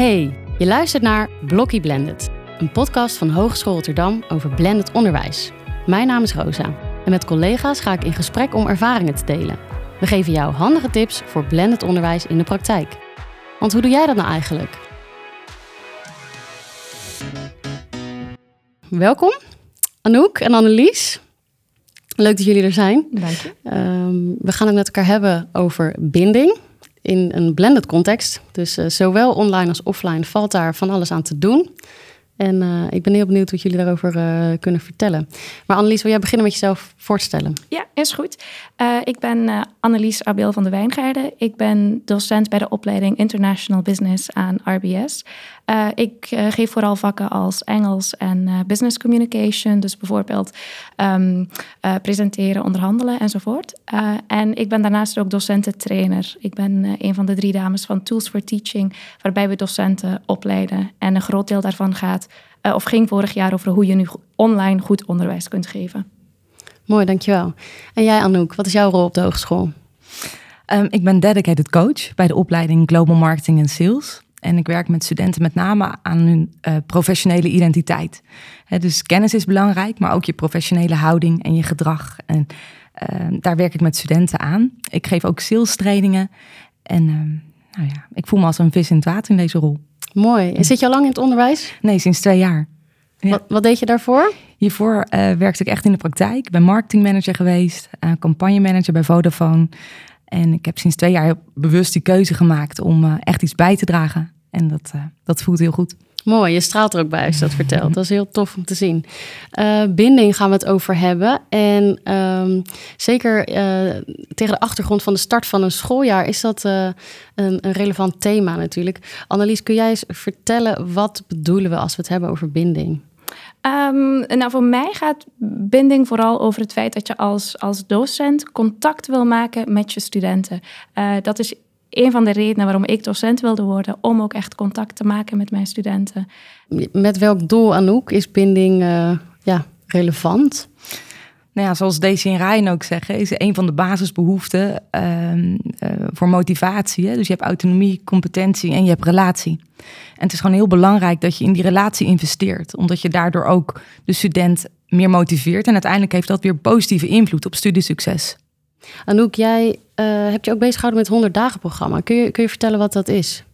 Hey, je luistert naar Blokkie Blended, een podcast van Hogeschool Rotterdam over blended onderwijs. Mijn naam is Rosa en met collega's ga ik in gesprek om ervaringen te delen. We geven jou handige tips voor blended onderwijs in de praktijk. Want hoe doe jij dat nou eigenlijk? Welkom, Anouk en Annelies. Leuk dat jullie er zijn. Dank je. Ehm, we gaan het met elkaar hebben over binding in een blended context. Dus uh, zowel online als offline valt daar van alles aan te doen. En uh, ik ben heel benieuwd wat jullie daarover uh, kunnen vertellen. Maar Annelies, wil jij beginnen met jezelf voorstellen? Ja, is goed. Ik ben Annelies Abel van de Wijngaarden. Ik ben docent bij de opleiding International Business aan RBS. Ik geef vooral vakken als Engels en Business Communication. Dus bijvoorbeeld um, presenteren, onderhandelen enzovoort. en ik ben daarnaast ook docententrainer. Ik ben een van de drie dames van Tools for Teaching, waarbij we docenten opleiden. En een groot deel daarvan gaat uh, of ging vorig jaar over hoe je nu online goed onderwijs kunt geven. Mooi, dankjewel. En jij Anouk, wat is jouw rol op de hogeschool? Um, ik ben dedicated coach bij de opleiding Global Marketing en Sales. En ik werk met studenten met name aan hun uh, professionele identiteit. He, dus kennis is belangrijk, maar ook je professionele houding en je gedrag. En uh, daar werk ik met studenten aan. Ik geef ook sales trainingen. En uh, nou ja, ik voel me als een vis in het water in deze rol. Mooi. En zit je al lang in het onderwijs? Nee, sinds twee jaar. Ja. Wat, wat, deed je daarvoor? Hiervoor uh, werkte ik echt in de praktijk. Ik ben marketingmanager geweest, uh, campagnemanager bij Vodafone. En ik heb sinds twee jaar bewust die keuze gemaakt om uh, echt iets bij te dragen. En dat, dat voelt heel goed. Mooi, je straalt er ook bij als je dat vertelt. Dat is heel tof om te zien. Uh, binding gaan we het over hebben. En um, zeker tegen de achtergrond van de start van een schooljaar is dat een, een, relevant thema natuurlijk. Annelies, kun jij eens vertellen wat bedoelen we als we het hebben over binding? Um, nou, voor mij gaat binding vooral over het feit dat je als, als docent contact wil maken met je studenten. dat is een van de redenen waarom ik docent wilde worden, om ook echt contact te maken met mijn studenten. Met welk doel, Anouk, is binding uh, ja, relevant? Nou ja, zoals Daisy en Ryan ook zeggen, is een van de basisbehoeften uh, uh, voor motivatie. Hè? Dus je hebt autonomie, competentie en je hebt relatie. En het is gewoon heel belangrijk dat je in die relatie investeert, omdat je daardoor ook de student meer motiveert. En uiteindelijk heeft dat weer positieve invloed op studiesucces. Anouk, jij uh, hebt je ook bezig gehouden met 100 dagen programma. Kun je, kun je vertellen wat dat is?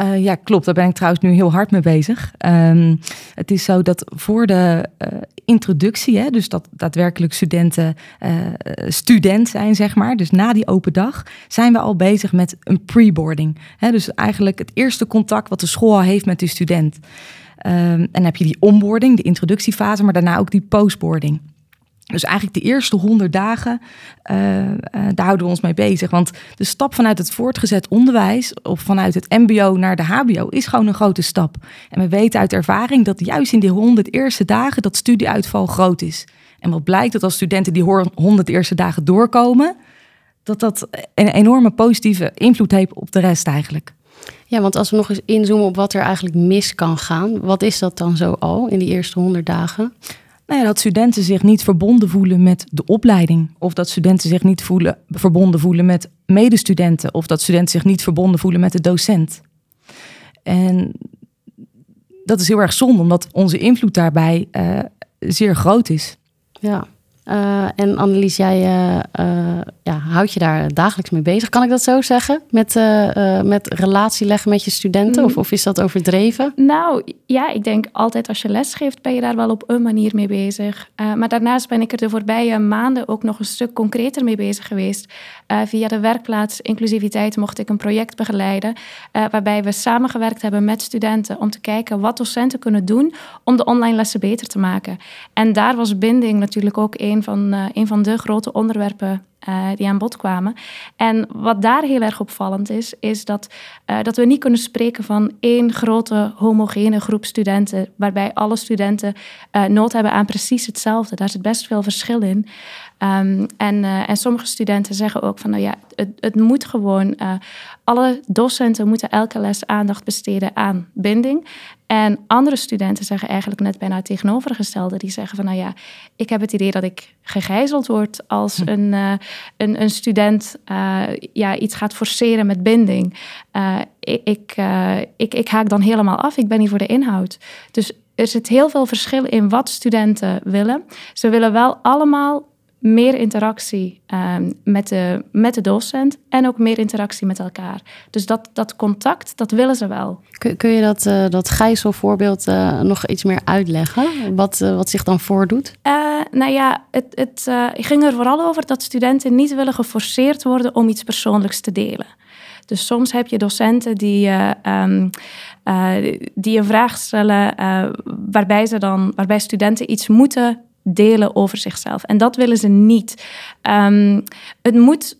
Uh, ja, klopt. Daar ben ik trouwens nu heel hard mee bezig. Um, het is zo dat voor de uh, introductie, hè, dus dat daadwerkelijk studenten uh, student zijn, zeg maar, dus na die open dag, zijn we al bezig met een preboarding. Dus eigenlijk het eerste contact wat de school al heeft met de student. Um, en dan heb je die onboarding, de introductiefase, maar daarna ook die postboarding. Dus eigenlijk de eerste honderd dagen, uh, uh, daar houden we ons mee bezig. Want de stap vanuit het voortgezet onderwijs of vanuit het MBO naar de HBO is gewoon een grote stap. En we weten uit ervaring dat juist in die honderd eerste dagen dat studieuitval groot is. En wat blijkt dat als studenten die honderd eerste dagen doorkomen, dat dat een enorme positieve invloed heeft op de rest eigenlijk. Ja, want als we nog eens inzoomen op wat er eigenlijk mis kan gaan, wat is dat dan zo al in die eerste honderd dagen? Nou ja, dat studenten zich niet verbonden voelen met de opleiding. Of dat studenten zich niet voelen, verbonden voelen met medestudenten. Of dat studenten zich niet verbonden voelen met de docent. En dat is heel erg zonde, omdat onze invloed daarbij uh, zeer groot is. Ja, en Annelies, jij uh, ja, houdt je daar dagelijks mee bezig. Kan ik dat zo zeggen? Met, met relatie leggen met je studenten? Mm. Of, of is dat overdreven? Nou ja, ik denk altijd als je les geeft, ben je daar wel op een manier mee bezig. maar daarnaast ben ik er de voorbije maanden ook nog een stuk concreter mee bezig geweest. via de werkplaats inclusiviteit mocht ik een project begeleiden. waarbij we samengewerkt hebben met studenten om te kijken wat docenten kunnen doen om de online lessen beter te maken. En daar was binding natuurlijk ook een van, uh, een van de grote onderwerpen uh, die aan bod kwamen. En wat daar heel erg opvallend is, is dat, uh, dat we niet kunnen spreken van één grote homogene groep studenten, waarbij alle studenten nood hebben aan precies hetzelfde. Daar zit best veel verschil in. Um, en, en sommige studenten zeggen ook van, nou ja, het, het moet gewoon, alle docenten moeten elke les aandacht besteden aan binding. En andere studenten zeggen eigenlijk net bijna het tegenovergestelde. Die zeggen van, nou ja, ik heb het idee dat ik gegijzeld word als hm. een, uh, een, een student ja, iets gaat forceren met binding. ik, ik, ik, ik haak dan helemaal af. Ik ben hier voor de inhoud. Dus er zit heel veel verschil in wat studenten willen. Ze willen wel allemaal meer interactie um, met, de, met de docent en ook meer interactie met elkaar. Dus dat, dat contact, dat willen ze wel. Kun, kun je dat, uh, dat Gijzel-voorbeeld uh, nog iets meer uitleggen? Wat, uh, wat zich dan voordoet? nou ja, het, het ging er vooral over dat studenten niet willen geforceerd worden om iets persoonlijks te delen. Dus soms heb je docenten die, um, die een vraag stellen waarbij, ze dan, waarbij studenten iets moeten delen over zichzelf. En dat willen ze niet. Um, het moet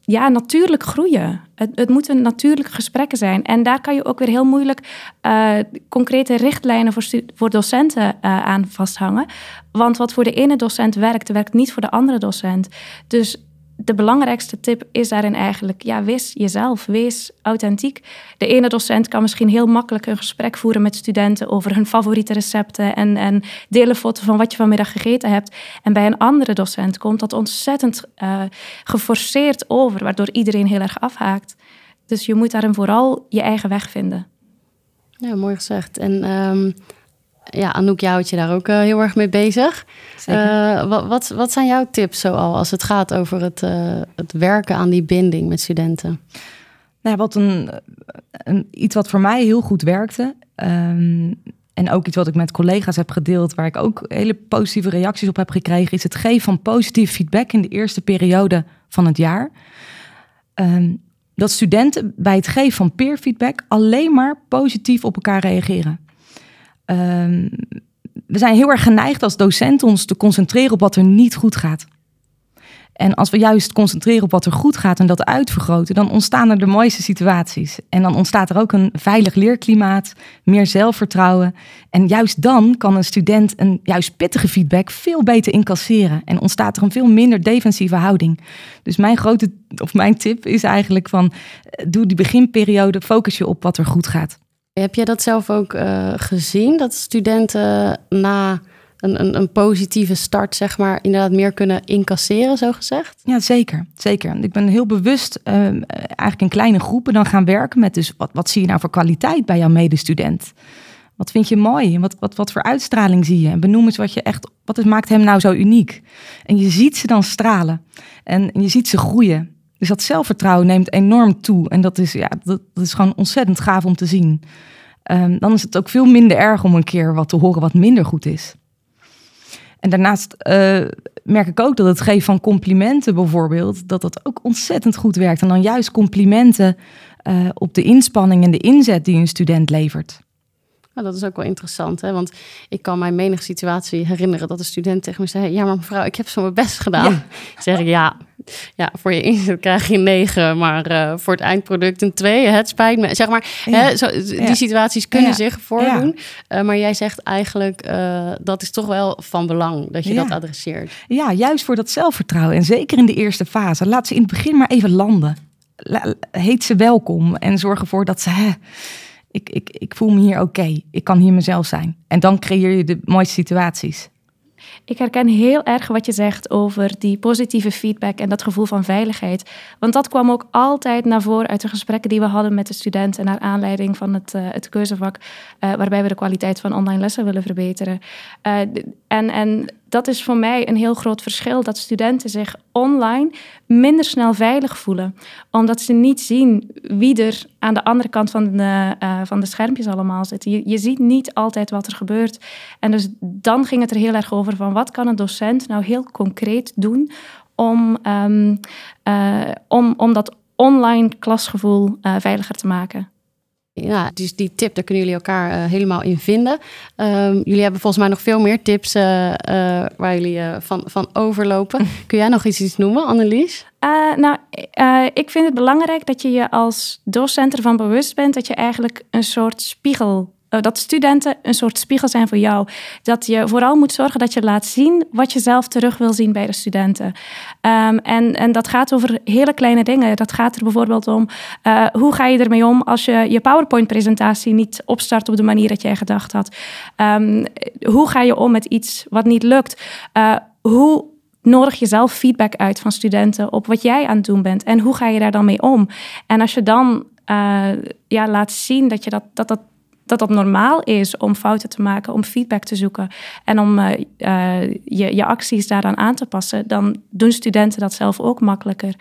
ja, natuurlijk groeien. Het, het moeten natuurlijke gesprekken zijn. En daar kan je ook weer heel moeilijk uh, concrete richtlijnen voor, voor docenten uh, aan vasthangen. Want wat voor de ene docent werkt, werkt niet voor de andere docent. Dus de belangrijkste tip is daarin eigenlijk, ja, wees jezelf, wees authentiek. De ene docent kan misschien heel makkelijk een gesprek voeren met studenten over hun favoriete recepten en, en delen foto van wat je vanmiddag gegeten hebt. En bij een andere docent komt dat ontzettend uh, geforceerd over, waardoor iedereen heel erg afhaakt. Dus je moet daarin vooral je eigen weg vinden. Ja, mooi gezegd. En um ja, Anouk, jou houdt je daar ook uh, heel erg mee bezig. Uh, wat, wat, wat, zijn jouw tips zoal als het gaat over het, uh, het werken aan die binding met studenten? Nou, wat een, een, iets wat voor mij heel goed werkte. Um, en ook iets wat ik met collega's heb gedeeld, waar ik ook hele positieve reacties op heb gekregen, is het geven van positief feedback in de eerste periode van het jaar. Um, dat studenten bij het geven van peer feedback alleen maar positief op elkaar reageren. Um, we zijn heel erg geneigd als docent ons te concentreren op wat er niet goed gaat. En als we juist concentreren op wat er goed gaat en dat uitvergroten, dan ontstaan er de mooiste situaties. En dan ontstaat er ook een veilig leerklimaat, meer zelfvertrouwen. En juist dan kan een student een juist pittige feedback veel beter incasseren. En ontstaat er een veel minder defensieve houding. Dus mijn grote, of mijn tip is eigenlijk van, doe die beginperiode, focus je op wat er goed gaat. Heb jij dat zelf ook uh, gezien? Dat studenten na een, een, een, positieve start, zeg maar, inderdaad meer kunnen incasseren, zo gezegd? Ja, zeker. Zeker. Ik ben heel bewust uh, eigenlijk in kleine groepen dan gaan werken met dus wat, wat zie je nou voor kwaliteit bij jouw medestudent? Wat vind je mooi? Wat, wat, wat voor uitstraling zie je? En benoem eens wat je echt, wat maakt hem nou zo uniek? En je ziet ze dan stralen en je ziet ze groeien. Dus dat zelfvertrouwen neemt enorm toe. En dat is, ja, dat, is gewoon ontzettend gaaf om te zien. Um, dan is het ook veel minder erg om een keer wat te horen wat minder goed is. En daarnaast uh, merk ik ook dat het geven van complimenten bijvoorbeeld, dat dat ook ontzettend goed werkt. En dan juist complimenten uh, op de inspanning en de inzet die een student levert. Nou, dat is ook wel interessant, hè? want ik kan mij menig situatie herinneren dat een student tegen me zei: Ja, maar mevrouw, ik heb zo mijn best gedaan. Ja. zeg ik ja, ja, voor je inzet krijg je negen, maar uh, voor het eindproduct een twee. Het spijt me. Zeg maar, ja. hè, zo, die situaties kunnen zich voordoen. Uh, maar jij zegt eigenlijk, uh, dat is toch wel van belang dat je dat adresseert. Ja, juist voor dat zelfvertrouwen. En zeker in de eerste fase. Laat ze in het begin maar even landen. La, heet ze welkom en zorg ervoor dat ze... Hè, ik, ik, ik voel me hier oké. Ik kan hier mezelf zijn. En dan creëer je de mooiste situaties. Ik herken heel erg wat je zegt over die positieve feedback en dat gevoel van veiligheid. Want dat kwam ook altijd naar voren uit de gesprekken die we hadden met de studenten naar aanleiding van het, uh, het keuzevak, uh, waarbij we de kwaliteit van online lessen willen verbeteren. Uh, en, en dat is voor mij een heel groot verschil, dat studenten zich online minder snel veilig voelen. Omdat ze niet zien wie er aan de andere kant van de, uh, van de schermpjes allemaal zit. Je, ziet niet altijd wat er gebeurt. En dus dan ging het er heel erg over van wat kan een docent nou heel concreet doen om, um, uh, om, om dat online klasgevoel uh, veiliger te maken. Ja, dus die tip, daar kunnen jullie elkaar uh, helemaal in vinden. Um, jullie hebben volgens mij nog veel meer tips uh, uh, waar jullie van, van overlopen. Kun jij nog iets, iets noemen, Annelies? nou, ik vind het belangrijk dat je je als docent ervan bewust bent dat je eigenlijk een soort spiegel eh, dat studenten een soort spiegel zijn voor jou. Dat je vooral moet zorgen dat je laat zien wat je zelf terug wil zien bij de studenten. Um, en, en dat gaat over hele kleine dingen. Dat gaat er bijvoorbeeld om uh, hoe ga je ermee om als je je PowerPoint-presentatie niet opstart op de manier dat jij gedacht had. Um, hoe ga je om met iets wat niet lukt? Uh, hoe nodig jezelf feedback uit van studenten op wat jij aan het doen bent en hoe ga je daar dan mee om. En als je dan ja, laat zien dat je dat, dat, dat dat dat normaal is om fouten te maken, om feedback te zoeken en om uh, je, je acties daaraan aan te passen, dan doen studenten dat zelf ook makkelijker.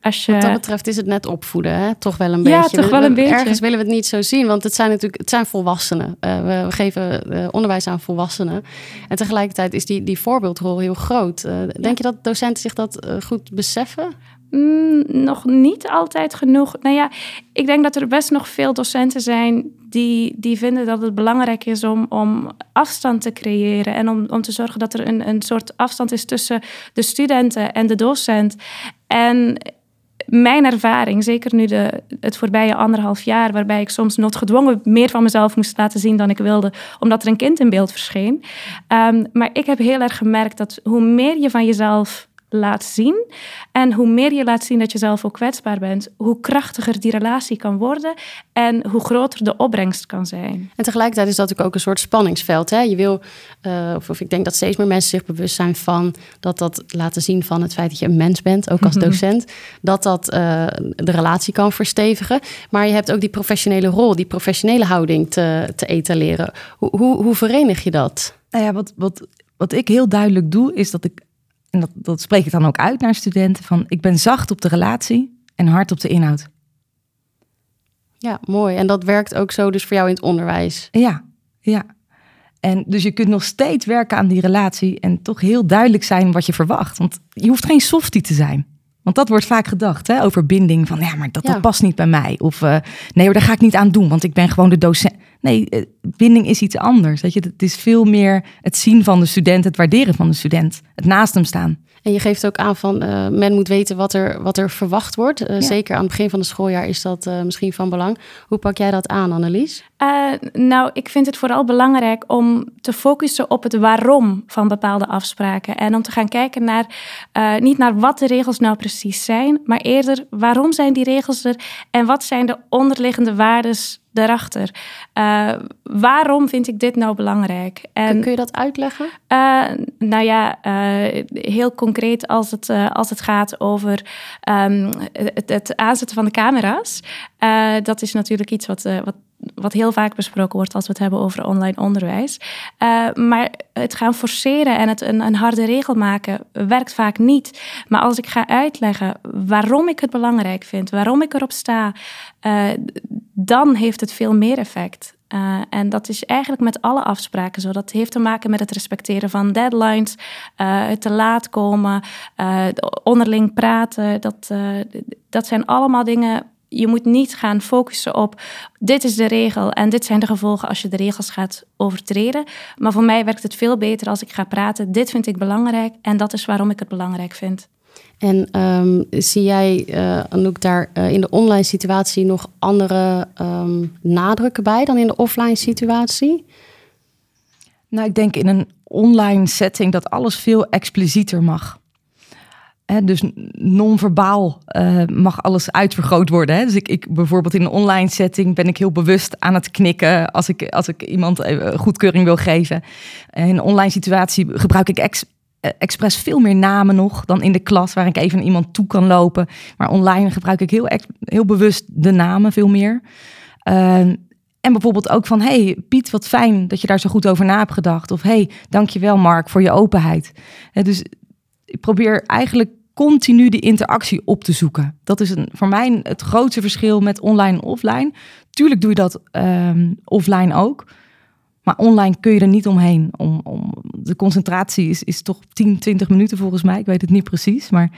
Als je... Wat dat betreft is het net opvoeden, hè? toch wel een beetje. Ja, toch wel een beetje. Ergens willen we het niet zo zien, want het zijn natuurlijk het zijn volwassenen. Uh, we, we, geven onderwijs aan volwassenen. En tegelijkertijd is die, die voorbeeldrol heel groot. denk je dat docenten zich dat goed beseffen? Mm, nog niet altijd genoeg. Nou ja, ik denk dat er best nog veel docenten zijn die, die vinden dat het belangrijk is om, om afstand te creëren en om, om te zorgen dat er een, een soort afstand is tussen de studenten en de docent. En mijn ervaring, zeker nu de, het voorbije anderhalf jaar, waarbij ik soms noodgedwongen meer van mezelf moest laten zien dan ik wilde, omdat er een kind in beeld verscheen. Um, maar ik heb heel erg gemerkt dat hoe meer je van jezelf laat zien. En hoe meer je laat zien dat je zelf ook kwetsbaar bent, hoe krachtiger die relatie kan worden en hoe groter de opbrengst kan zijn. En tegelijkertijd is dat ook een soort spanningsveld. Hè? Je wil, uh, of, of, ik denk dat steeds meer mensen zich bewust zijn van dat dat laten zien van het feit dat je een mens bent, ook als docent, dat dat uh, de relatie kan verstevigen. Maar je hebt ook die professionele rol, die professionele houding te, te etaleren. Hoe, hoe, hoe verenig je dat? Nou ja, wat, wat, wat ik heel duidelijk doe, is dat ik en dat, dat spreek ik dan ook uit naar studenten, van ik ben zacht op de relatie en hard op de inhoud. Ja, mooi. En dat werkt ook zo dus voor jou in het onderwijs? Ja, ja. En dus je kunt nog steeds werken aan die relatie en toch heel duidelijk zijn wat je verwacht. Want je hoeft geen softie te zijn. Want dat wordt vaak gedacht hè, over binding. Van ja, maar dat, dat past niet bij mij. Of uh, nee, daar ga ik niet aan doen, want ik ben gewoon de docent. Nee, uh, binding is iets anders. Dat je, het is veel meer het zien van de student, het waarderen van de student, het naast hem staan. En je geeft ook aan van uh, men moet weten wat er, wat er verwacht wordt. Ja. Zeker aan het begin van het schooljaar is dat misschien van belang. Hoe pak jij dat aan, Annelies? Nou, ik vind het vooral belangrijk om te focussen op het waarom van bepaalde afspraken. En om te gaan kijken naar, niet naar wat de regels nou precies precies zijn, maar eerder waarom zijn die regels er en wat zijn de onderliggende waardes daarachter. Uh, waarom vind ik dit nou belangrijk? En, Kun je dat uitleggen? Uh, nou ja, uh, heel concreet als het, als het gaat over um, het, het, aanzetten van de camera's. dat is natuurlijk iets wat, wat wat heel vaak besproken wordt als we het hebben over online onderwijs. Uh, maar het gaan forceren en het een, een, harde regel maken werkt vaak niet. Maar als ik ga uitleggen waarom ik het belangrijk vind, waarom ik erop sta, uh, dan heeft het veel meer effect. Uh, en dat is eigenlijk met alle afspraken zo. Dat heeft te maken met het respecteren van deadlines, het te laat komen, onderling praten. Dat, dat zijn allemaal dingen je moet niet gaan focussen op dit is de regel en dit zijn de gevolgen als je de regels gaat overtreden. Maar voor mij werkt het veel beter als ik ga praten. Dit vind ik belangrijk en dat is waarom ik het belangrijk vind. En um, zie jij, uh, Anouk, daar uh, in de online situatie nog andere um, nadrukken bij dan in de offline situatie? Nou, ik denk in een online setting dat alles veel explicieter mag. Dus non-verbaal uh, mag alles uitvergroot worden. Hè? Dus ik, ik bijvoorbeeld in een online setting ben ik heel bewust aan het knikken als ik, als ik iemand goedkeuring wil geven. In een online situatie gebruik ik ex, eh, expres veel meer namen nog dan in de klas, waar ik even iemand toe kan lopen. Maar online gebruik ik heel, heel bewust de namen veel meer. Uh, en bijvoorbeeld ook van, hey Piet, wat fijn dat je daar zo goed over na hebt gedacht. Of hey, dankjewel Mark voor je openheid. dus ik probeer eigenlijk continu die interactie op te zoeken. Dat is een, voor mij het grootste verschil met online en offline. Tuurlijk doe je dat um, offline ook. Maar online kun je er niet omheen. Om, om, de concentratie is, is toch 10, 20 minuten volgens mij. Ik weet het niet precies. Maar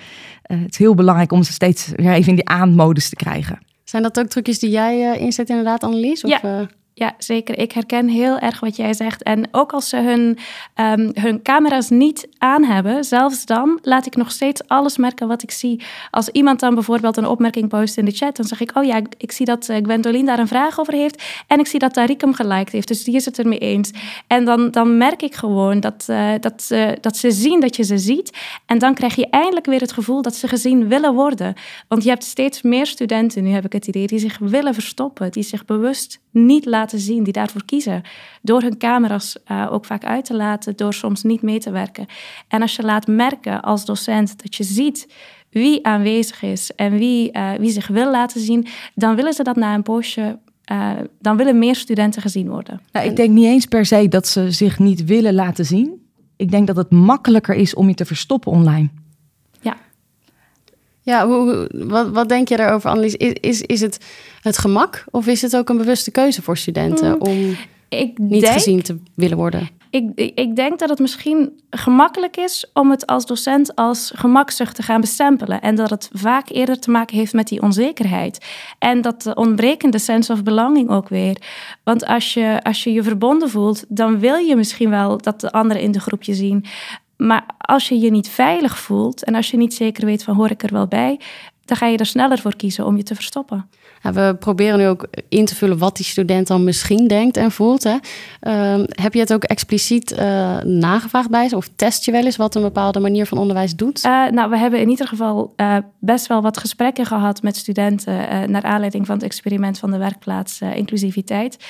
uh, het is heel belangrijk om ze steeds weer even in die aanmodus te krijgen. Zijn dat ook trucjes die jij uh, inzet inderdaad, Annelies? Of, ja. Ja, zeker. Ik herken heel erg wat jij zegt. En ook als ze hun, um, hun camera's niet aan hebben, zelfs dan laat ik nog steeds alles merken wat ik zie. Als iemand dan bijvoorbeeld een opmerking post in de chat, dan zeg ik: Oh ja, ik zie dat uh, Gwendoline daar een vraag over heeft. En ik zie dat Tariq hem geliked heeft. Dus die is het ermee eens. En dan, dan merk ik gewoon dat, uh, dat, dat ze zien dat je ze ziet. En dan krijg je eindelijk weer het gevoel dat ze gezien willen worden. Want je hebt steeds meer studenten, nu heb ik het idee, die zich willen verstoppen, die zich bewust niet laten zien, die daarvoor kiezen. Door hun camera's uh, ook vaak uit te laten, door soms niet mee te werken. En als je laat merken als docent dat je ziet wie aanwezig is en wie, uh, wie zich wil laten zien, dan willen ze dat na een poosje uh, dan willen meer studenten gezien worden. Nou, ik denk niet eens per se dat ze zich niet willen laten zien. Ik denk dat het makkelijker is om je te verstoppen online. Ja. Hoe, wat, wat denk je daarover, Annelies? Is, is, is het het gemak of is het ook een bewuste keuze voor studenten mm, om ik niet denk, gezien te willen worden? ik, ik denk dat het misschien gemakkelijk is om het als docent als gemakzucht te gaan bestempelen. En dat het vaak eerder te maken heeft met die onzekerheid. En dat de ontbrekende sense of belonging ook weer. Want als je, als je je verbonden voelt, dan wil je misschien wel dat de anderen in de groep je zien. Maar als je je niet veilig voelt en als je niet zeker weet van hoor ik er wel bij, dan ga je er sneller voor kiezen om je te verstoppen. We proberen nu ook in te vullen wat die student dan misschien denkt en voelt. Hè. Uh, heb je het ook expliciet uh, nagevraagd bij ze? Of test je wel eens wat een bepaalde manier van onderwijs doet? Uh, nou, we hebben in ieder geval eh, best wel wat gesprekken gehad met studenten... naar aanleiding van het experiment van de werkplaats inclusiviteit.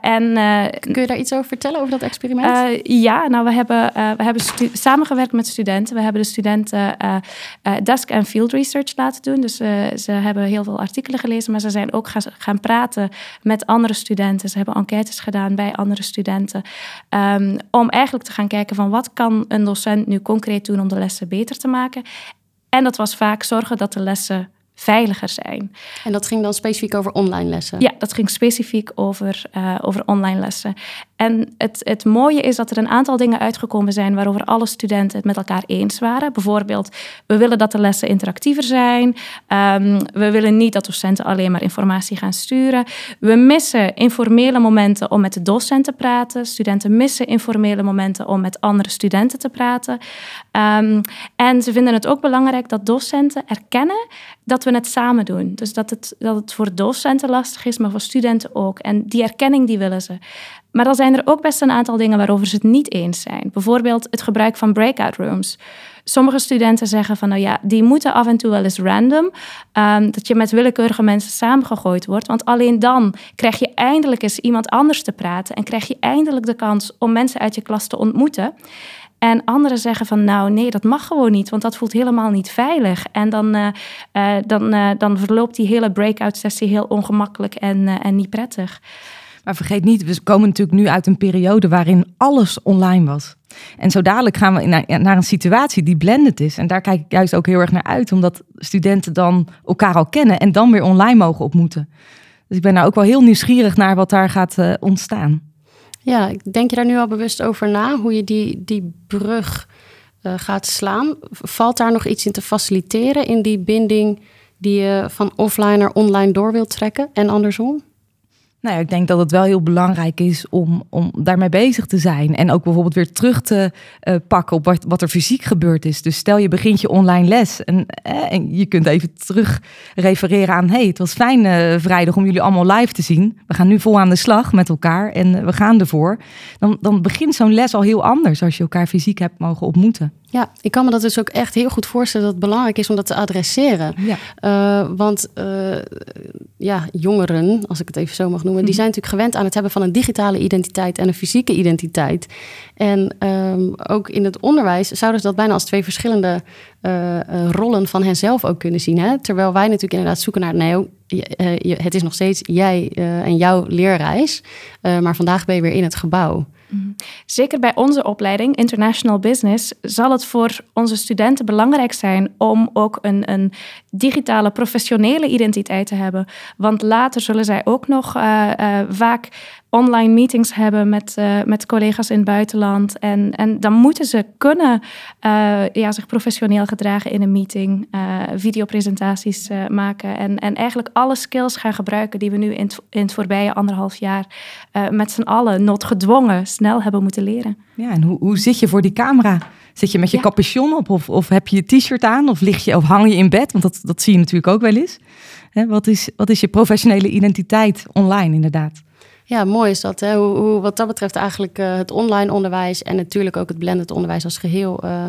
en, Kun je daar iets over vertellen, over dat experiment? ja, nou, we hebben, we hebben samengewerkt met studenten. We hebben de studenten desk- en field research laten doen. Dus ze hebben heel veel artikelen gelezen maar ze zijn ook gaan, gaan praten met andere studenten. Ze hebben enquêtes gedaan bij andere studenten. Um, om eigenlijk te gaan kijken van wat kan een docent nu concreet doen om de lessen beter te maken. En dat was vaak zorgen dat de lessen veiliger zijn. En dat ging dan specifiek over online lessen? Ja, dat ging specifiek over, uh, over online lessen. En het, het mooie is dat er een aantal dingen uitgekomen zijn waarover alle studenten het met elkaar eens waren. Bijvoorbeeld, we willen dat de lessen interactiever zijn. Um, we willen niet dat docenten alleen maar informatie gaan sturen. We missen informele momenten om met de docent te praten. Studenten missen informele momenten om met andere studenten te praten. Um, en ze vinden het ook belangrijk dat docenten erkennen dat we het samen doen. Dus dat het, dat het voor docenten lastig is, maar voor studenten ook. En die erkenning die willen ze. Maar dan zijn er ook best een aantal dingen waarover ze het niet eens zijn. Bijvoorbeeld het gebruik van breakout rooms. Sommige studenten zeggen van, nou ja, die moeten af en toe wel eens random. Um, dat je met willekeurige mensen samengegooid wordt. Want alleen dan krijg je eindelijk eens iemand anders te praten. En krijg je eindelijk de kans om mensen uit je klas te ontmoeten. En anderen zeggen van nou nee, dat mag gewoon niet, want dat voelt helemaal niet veilig. En dan, uh, uh, dan, uh, dan verloopt die hele breakout sessie heel ongemakkelijk en, en niet prettig. Maar vergeet niet, we komen natuurlijk nu uit een periode waarin alles online was. En zo dadelijk gaan we naar, een situatie die blended is. En daar kijk ik juist ook heel erg naar uit, omdat studenten dan elkaar al kennen en dan weer online mogen ontmoeten. Dus ik ben daar ook wel heel nieuwsgierig naar wat daar gaat ontstaan. Ja, denk je daar nu al bewust over na, hoe je die, die brug uh, gaat slaan? Valt daar nog iets in te faciliteren in die binding die je van offline naar online door wilt trekken en andersom? Nou ja, ik denk dat het wel heel belangrijk is om, om daarmee bezig te zijn. En ook bijvoorbeeld weer terug te uh, pakken op wat, wat er fysiek gebeurd is. Dus stel je begint je online les en, eh, en je kunt even terug refereren aan... hey, het was fijn uh, vrijdag om jullie allemaal live te zien. We gaan nu vol aan de slag met elkaar en we gaan ervoor. Dan, dan begint zo'n les al heel anders als je elkaar fysiek hebt mogen ontmoeten. Ja, ik kan me dat dus ook echt heel goed voorstellen dat het belangrijk is om dat te adresseren. Ja. Uh, want uh, ja, jongeren, als ik het even zo mag noemen, die mhm. zijn natuurlijk gewend aan het hebben van een digitale identiteit en een fysieke identiteit. En um, ook in het onderwijs zouden ze dat bijna als twee verschillende uh, rollen van henzelf ook kunnen zien. Hè? Terwijl wij natuurlijk inderdaad zoeken naar, nee, het is nog steeds jij en jouw leerreis, maar vandaag ben je weer in het gebouw. Zeker bij onze opleiding, International Business, zal het voor onze studenten belangrijk zijn om ook een, een digitale, professionele identiteit te hebben. Want later zullen zij ook nog uh, uh, vaak online meetings hebben met, uh, met collega's in het buitenland. En, en dan moeten ze kunnen ja, zich professioneel gedragen in een meeting, videopresentaties maken en, en eigenlijk alle skills gaan gebruiken die we nu in het, in het voorbije anderhalf jaar met z'n allen noodgedwongen snel hebben moeten leren. Ja, en hoe, hoe zit je voor die camera? Zit je met je capuchon op of, of heb je je t-shirt aan of, lig je, of hang je in bed? Want dat, dat zie je natuurlijk ook wel eens. wat, is, wat is je professionele identiteit online inderdaad? Ja, mooi is dat. Hè? Hoe, hoe, wat dat betreft eigenlijk uh, het online onderwijs en natuurlijk ook het blended onderwijs als geheel uh,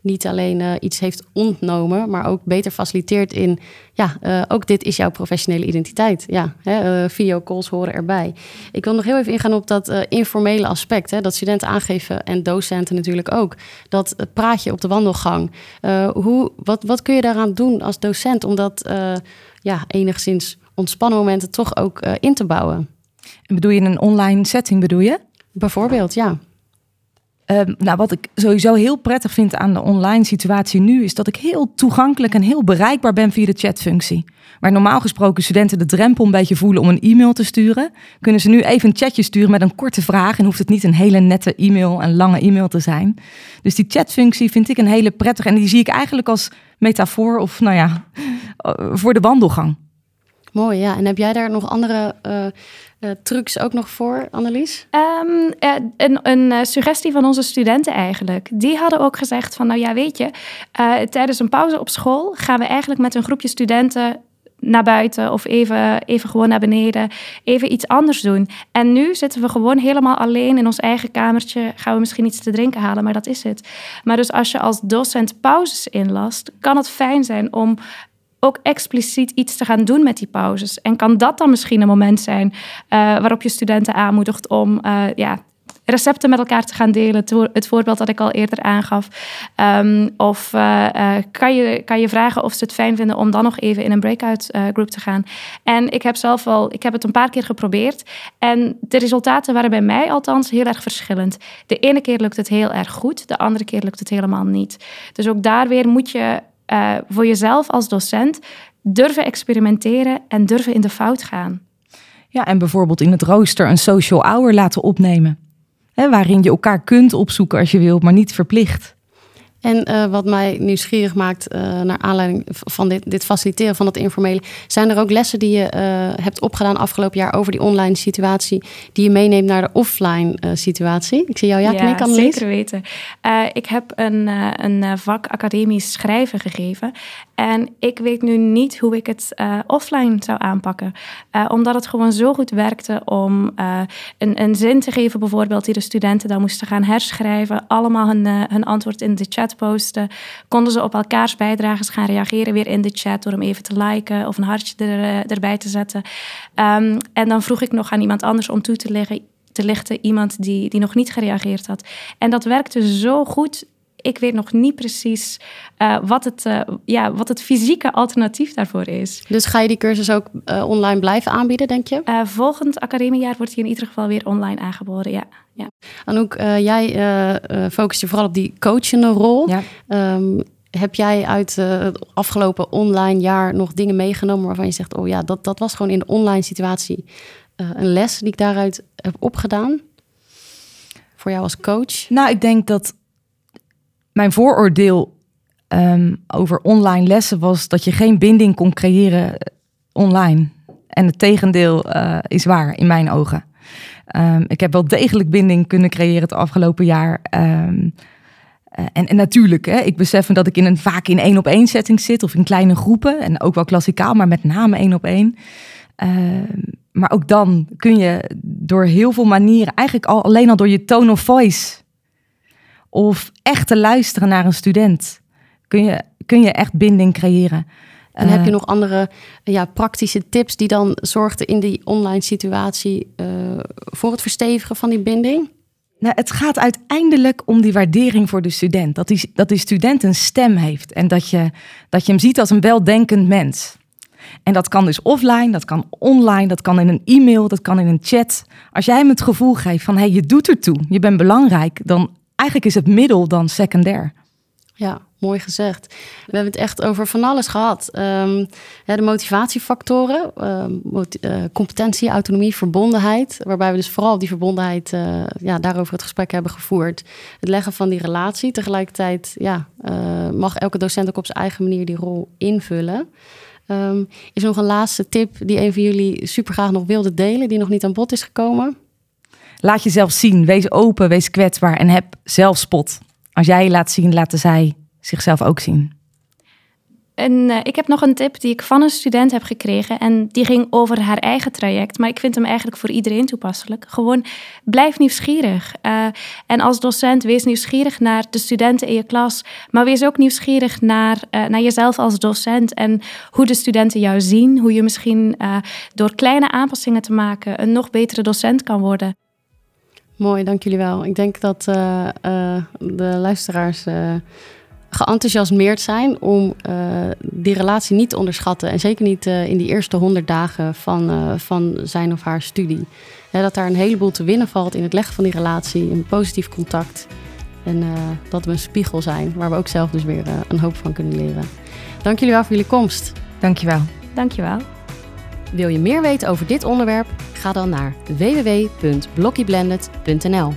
niet alleen uh, iets heeft ontnomen, maar ook beter faciliteert in, ja, ook dit is jouw professionele identiteit. Ja, hè? videocalls horen erbij. Ik wil nog heel even ingaan op dat informele aspect, hè? dat studenten aangeven en docenten natuurlijk ook. Dat praatje op de wandelgang. hoe, wat, wat kun je daaraan doen als docent om dat ja, enigszins ontspannen momenten toch ook in te bouwen? Bedoel je een online setting, bedoel je? Bijvoorbeeld, ja. Uh, nou, wat ik sowieso heel prettig vind aan de online situatie nu, is dat ik heel toegankelijk en heel bereikbaar ben via de chatfunctie. Waar normaal gesproken studenten de drempel een beetje voelen om een e-mail te sturen, kunnen ze nu even een chatje sturen met een korte vraag en hoeft het niet een hele nette e-mail, en lange e-mail te zijn. Dus die chatfunctie vind ik een hele prettige en die zie ik eigenlijk als metafoor of nou ja, voor de wandelgang. Mooi, ja. En heb jij daar nog andere uh, uh, trucs ook nog voor, Annelies? Um, een, een uh, suggestie van onze studenten eigenlijk. Die hadden ook gezegd van, nou ja, weet je, tijdens een pauze op school gaan we eigenlijk met een groepje studenten naar buiten of even, even gewoon naar beneden, even iets anders doen. En nu zitten we gewoon helemaal alleen in ons eigen kamertje, gaan we misschien iets te drinken halen, maar dat is het. Maar dus als je als docent pauzes inlast, kan het fijn zijn om ook expliciet iets te gaan doen met die pauzes. En kan dat dan misschien een moment zijn uh, waarop je studenten aanmoedigt om uh, ja, recepten met elkaar te gaan delen. Het voorbeeld dat ik al eerder aangaf. Um, of uh, kan, je, kan je vragen of ze het fijn vinden om dan nog even in een breakout uh, group te gaan. En ik heb zelf al, ik heb het een paar keer geprobeerd. En de resultaten waren bij mij althans heel erg verschillend. De ene keer lukt het heel erg goed, de andere keer lukt het helemaal niet. Dus ook daar weer moet je uh, voor jezelf als docent durven experimenteren en durven in de fout gaan. Ja, en bijvoorbeeld in het rooster een social hour laten opnemen. Hè, waarin je elkaar kunt opzoeken als je wilt, maar niet verplicht. En uh, wat mij nieuwsgierig maakt uh, naar aanleiding van dit, dit, faciliteren van dat informele, zijn er ook lessen die je uh, hebt opgedaan afgelopen jaar over die online situatie, die je meeneemt naar de offline situatie? Ik zie jou ja, knikken, Ja, zeker weten. ik heb een, een vak academisch schrijven gegeven en ik weet nu niet hoe ik het offline zou aanpakken, omdat het gewoon zo goed werkte om een, een zin te geven bijvoorbeeld die de studenten dan moesten gaan herschrijven, allemaal hun, hun antwoord in de chat posten, konden ze op elkaars bijdrages gaan reageren weer in de chat door hem even te liken of een hartje er, eh, erbij te zetten. Um, en dan vroeg ik nog aan iemand anders om toe te leggen te lichten, iemand die, die nog niet gereageerd had. En dat werkte zo goed ik weet nog niet precies uh, wat, het, uh, ja, wat het fysieke alternatief daarvoor is. Dus ga je die cursus ook uh, online blijven aanbieden, denk je? volgend academiejaar wordt die in ieder geval weer online aangeboden, ja. ja. Anouk, jij focust je vooral op die coachende rol. Ja. Um, heb jij uit het afgelopen online jaar nog dingen meegenomen waarvan je zegt: Oh ja, dat, dat was gewoon in de online situatie een les die ik daaruit heb opgedaan? Voor jou als coach? Nou, ik denk dat mijn vooroordeel um, over online lessen was dat je geen binding kon creëren online. En het tegendeel uh, is waar in mijn ogen. Um, ik heb wel degelijk binding kunnen creëren het afgelopen jaar. Um, uh, en, en, natuurlijk, hè, ik besef dat ik in een, vaak in één op één setting zit of in kleine groepen. En ook wel klassikaal, maar met name één op één. maar ook dan kun je door heel veel manieren, eigenlijk al, alleen al door je tone of voice of echt te luisteren naar een student, kun je, kun je echt binding creëren. En heb je eh, nog andere ja, praktische tips die dan zorgden in die online situatie uh, voor het verstevigen van die binding? Nou, het gaat uiteindelijk om die waardering voor de student. Dat die, dat die student een stem heeft en dat je, dat je hem ziet als een weldenkend mens. En dat kan dus offline, dat kan online, dat kan in een e-mail, dat kan in een chat. Als jij hem het gevoel geeft van hey, je doet ertoe, je bent belangrijk, dan eigenlijk is het middel dan secundair. Ja, mooi gezegd. We hebben het echt over van alles gehad. Ja, de motivatiefactoren, uh, competentie, autonomie, verbondenheid. Waarbij we dus vooral die verbondenheid, uh, ja, daarover het gesprek hebben gevoerd. Het leggen van die relatie. Tegelijkertijd ja, uh, mag elke docent ook op zijn eigen manier die rol invullen. Um, is nog een laatste tip die een van jullie super graag nog wilde delen, die nog niet aan bod is gekomen? Laat jezelf zien. Wees open, wees kwetsbaar en heb zelfspot. Als jij je laat zien, laten zij zichzelf ook zien. En, ik heb nog een tip die ik van een student heb gekregen. En die ging over haar eigen traject. Maar ik vind hem eigenlijk voor iedereen toepasselijk. Gewoon blijf nieuwsgierig. Uh, en als docent, wees nieuwsgierig naar de studenten in je klas. Maar wees ook nieuwsgierig naar, uh, naar jezelf als docent. En hoe de studenten jou zien. Hoe je misschien door kleine aanpassingen te maken een nog betere docent kan worden. Mooi, dank jullie wel. Ik denk dat de luisteraars geenthousiasmeerd zijn om uh, die relatie niet te onderschatten. En zeker niet uh, in die eerste honderd dagen van, uh, van zijn of haar studie. Ja, dat daar een heleboel te winnen valt in het leggen van die relatie, in positief contact. En dat we een spiegel zijn, waar we ook zelf dus weer een hoop van kunnen leren. Dank jullie wel voor jullie komst. Dank je wel. Dank je wel. Wil je meer weten over dit onderwerp? Ga dan naar www.blockyblended.nl.